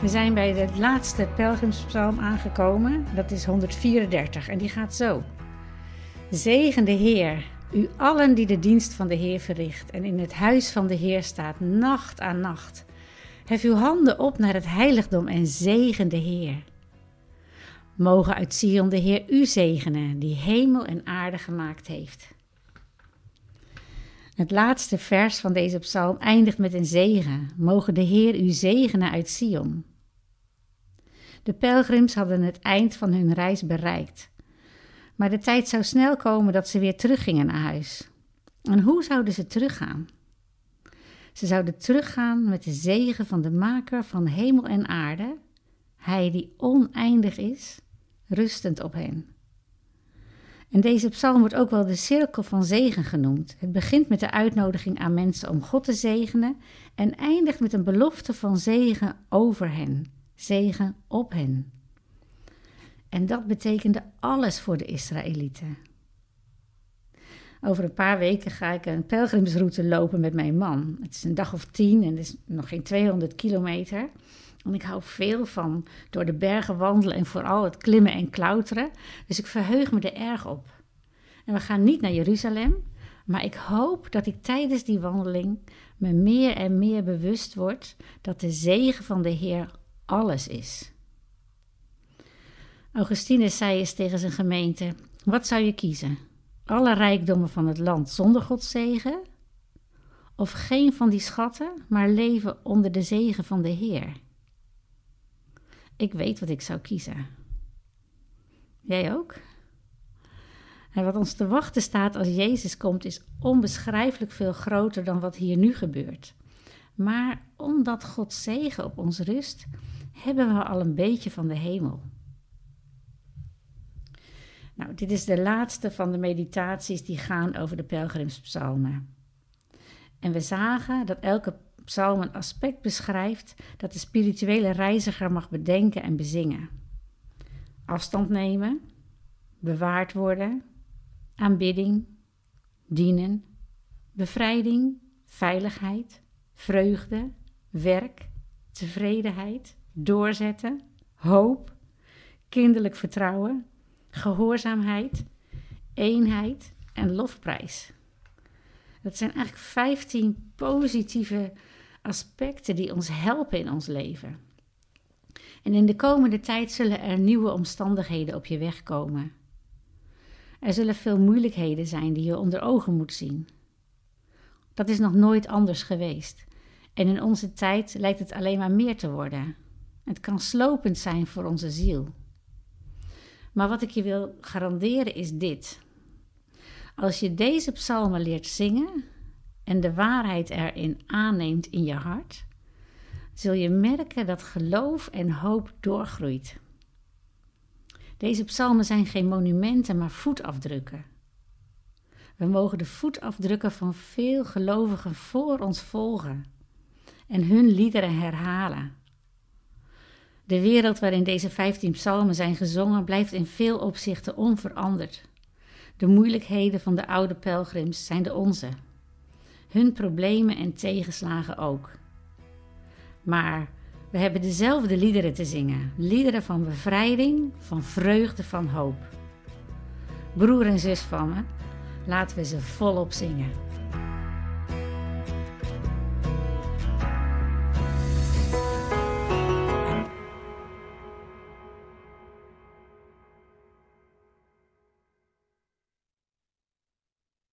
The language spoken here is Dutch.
We zijn bij de laatste pelgrimspsalm aangekomen. Dat is 134 en die gaat zo. Zegen de Heer, u allen die de dienst van de Heer verricht en in het huis van de Heer staat nacht aan nacht. Hef uw handen op naar het heiligdom en zegen de Heer. Mogen uit Sion de Heer u zegenen, die hemel en aarde gemaakt heeft. Het laatste vers van deze psalm eindigt met een zegen. Mogen de Heer u zegenen uit Sion. De pelgrims hadden het eind van hun reis bereikt. Maar de tijd zou snel komen dat ze weer teruggingen naar huis. En hoe zouden ze teruggaan? Ze zouden teruggaan met de zegen van de maker van hemel en aarde, hij die oneindig is, rustend op hen. En deze psalm wordt ook wel de cirkel van zegen genoemd. Het begint met de uitnodiging aan mensen om God te zegenen en eindigt met een belofte van zegen over hen, zegen op hen. En dat betekende alles voor de Israëlieten. Over een paar weken ga ik een pelgrimsroute lopen met mijn man. Het is een dag of tien en het is nog geen 200 kilometer. En ik hou veel van door de bergen wandelen en vooral het klimmen en klauteren. Dus ik verheug me er erg op. En we gaan niet naar Jeruzalem, maar ik hoop dat ik tijdens die wandeling me meer en meer bewust word dat de zegen van de Heer alles is. Augustinus zei eens tegen zijn gemeente: Wat zou je kiezen? Alle rijkdommen van het land zonder Gods zegen? Of geen van die schatten, maar leven onder de zegen van de Heer? Ik weet wat ik zou kiezen. Jij ook? En wat ons te wachten staat als Jezus komt, is onbeschrijfelijk veel groter dan wat hier nu gebeurt. Maar omdat Gods zegen op ons rust, hebben we al een beetje van de hemel. Nou, dit is de laatste van de meditaties die gaan over de pelgrimspsalmen. En we zagen dat elke psalm een aspect beschrijft dat de spirituele reiziger mag bedenken en bezingen. Afstand nemen, bewaard worden, aanbidding, dienen, bevrijding, veiligheid, vreugde, werk, tevredenheid, doorzetten, hoop, kinderlijk vertrouwen, gehoorzaamheid, eenheid en lofprijs. Dat zijn eigenlijk 15 positieve aspecten die ons helpen in ons leven. En in de komende tijd zullen er nieuwe omstandigheden op je weg komen. Er zullen veel moeilijkheden zijn die je onder ogen moet zien. Dat is nog nooit anders geweest. En in onze tijd lijkt het alleen maar meer te worden. Het kan slopend zijn voor onze ziel. Maar wat ik je wil garanderen is dit. Als je deze psalmen leert zingen en de waarheid erin aanneemt in je hart, zul je merken dat geloof en hoop doorgroeit. Deze psalmen zijn geen monumenten, maar voetafdrukken. We mogen de voetafdrukken van veel gelovigen voor ons volgen en hun liederen herhalen. De wereld waarin deze 15 psalmen zijn gezongen blijft in veel opzichten onveranderd. De moeilijkheden van de oude pelgrims zijn de onze. Hun problemen en tegenslagen ook. Maar we hebben dezelfde liederen te zingen: liederen van bevrijding, van vreugde, van hoop. Broer en zus van me, laten we ze volop zingen.